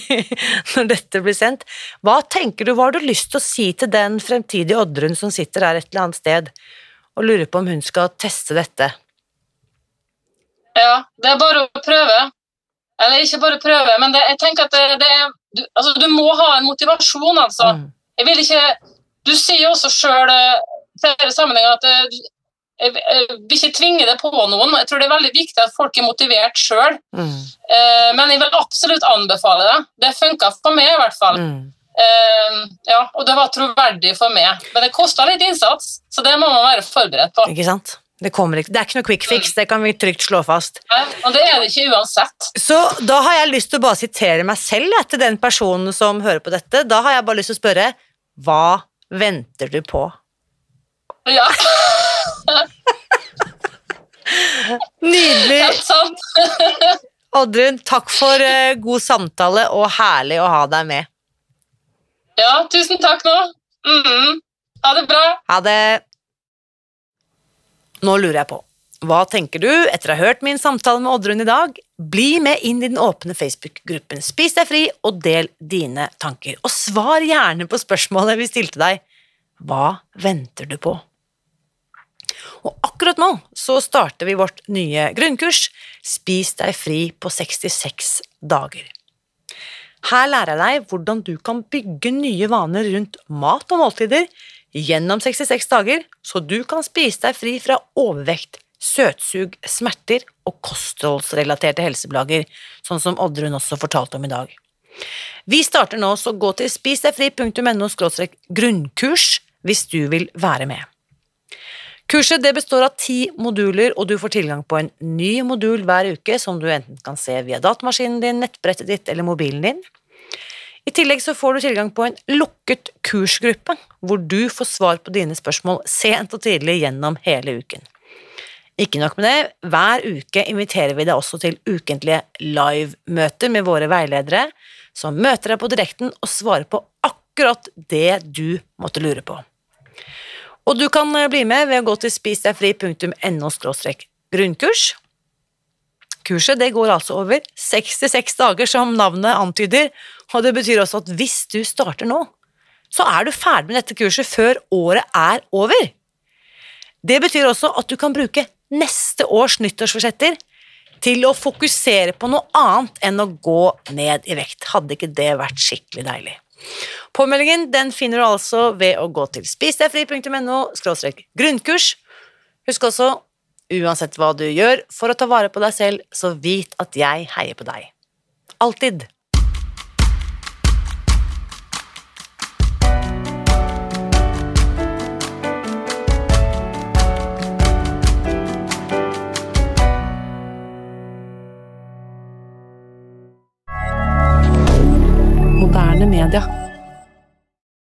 når dette blir sendt, hva tenker du, hva har du lyst til å si til den fremtidige Oddrun som sitter her et eller annet sted og lurer på om hun skal teste dette? Ja, det er bare å prøve. Eller ikke bare prøve, men det, jeg tenker at det, det er du, altså, du må ha en motivasjon, altså. Mm. Jeg vil ikke Du sier jo også sjøl i flere sammenhenger at vi jeg, jeg vil ikke tvinge det på noen. Jeg tror det er veldig viktig at folk er motivert sjøl. Mm. Eh, men jeg vil absolutt anbefale det. Det funka for meg, i hvert fall. Mm. Uh, ja, og det var troverdig for meg. Men det kosta litt innsats, så det må man være forberedt på. Ikke sant? Det, kommer ikke, det er ikke noe quick fix, det kan vi trygt slå fast. Nei, Og det er det ikke uansett. Så da har jeg lyst til å bare sitere meg selv etter til den personen som hører på dette. Da har jeg bare lyst til å spørre hva venter du på? Ja, Nydelig! Oddrun, takk for eh, god samtale og herlig å ha deg med. Ja, tusen takk nå. Mhm. Ha det bra. Ha det! Nå lurer jeg på, hva tenker du etter å ha hørt min samtale med Oddrun i dag? Bli med inn i den åpne Facebook-gruppen Spis deg fri, og del dine tanker. Og svar gjerne på spørsmålet vi stilte deg. Hva venter du på? Og akkurat nå så starter vi vårt nye grunnkurs Spis deg fri på 66 dager. Her lærer jeg deg hvordan du kan bygge nye vaner rundt mat og måltider gjennom 66 dager, så du kan spise deg fri fra overvekt, søtsug, smerter og kostholdsrelaterte helseplager, sånn som Oddrun også fortalte om i dag. Vi starter nå, så gå til spisdegfri.no grunnkurs hvis du vil være med. Kurset det består av ti moduler, og du får tilgang på en ny modul hver uke som du enten kan se via datamaskinen din, nettbrettet ditt eller mobilen din. I tillegg så får du tilgang på en lukket kursgruppe, hvor du får svar på dine spørsmål sent og tidlig gjennom hele uken. Ikke nok med det, hver uke inviterer vi deg også til ukentlige live-møter med våre veiledere, som møter deg på direkten og svarer på akkurat det du måtte lure på. Og du kan eh, bli med ved å gå til spisdegfri.no grunnkurs. Kurset det går altså over 66 dager, som navnet antyder, og det betyr også at hvis du starter nå, så er du ferdig med dette kurset før året er over. Det betyr også at du kan bruke neste års nyttårsforsetter til å fokusere på noe annet enn å gå ned i vekt. Hadde ikke det vært skikkelig deilig? Påmeldingen den finner du altså ved å gå til spisdegfri.no grunnkurs. Husk også, uansett hva du gjør for å ta vare på deg selv, så vit at jeg heier på deg. Alltid. Canada.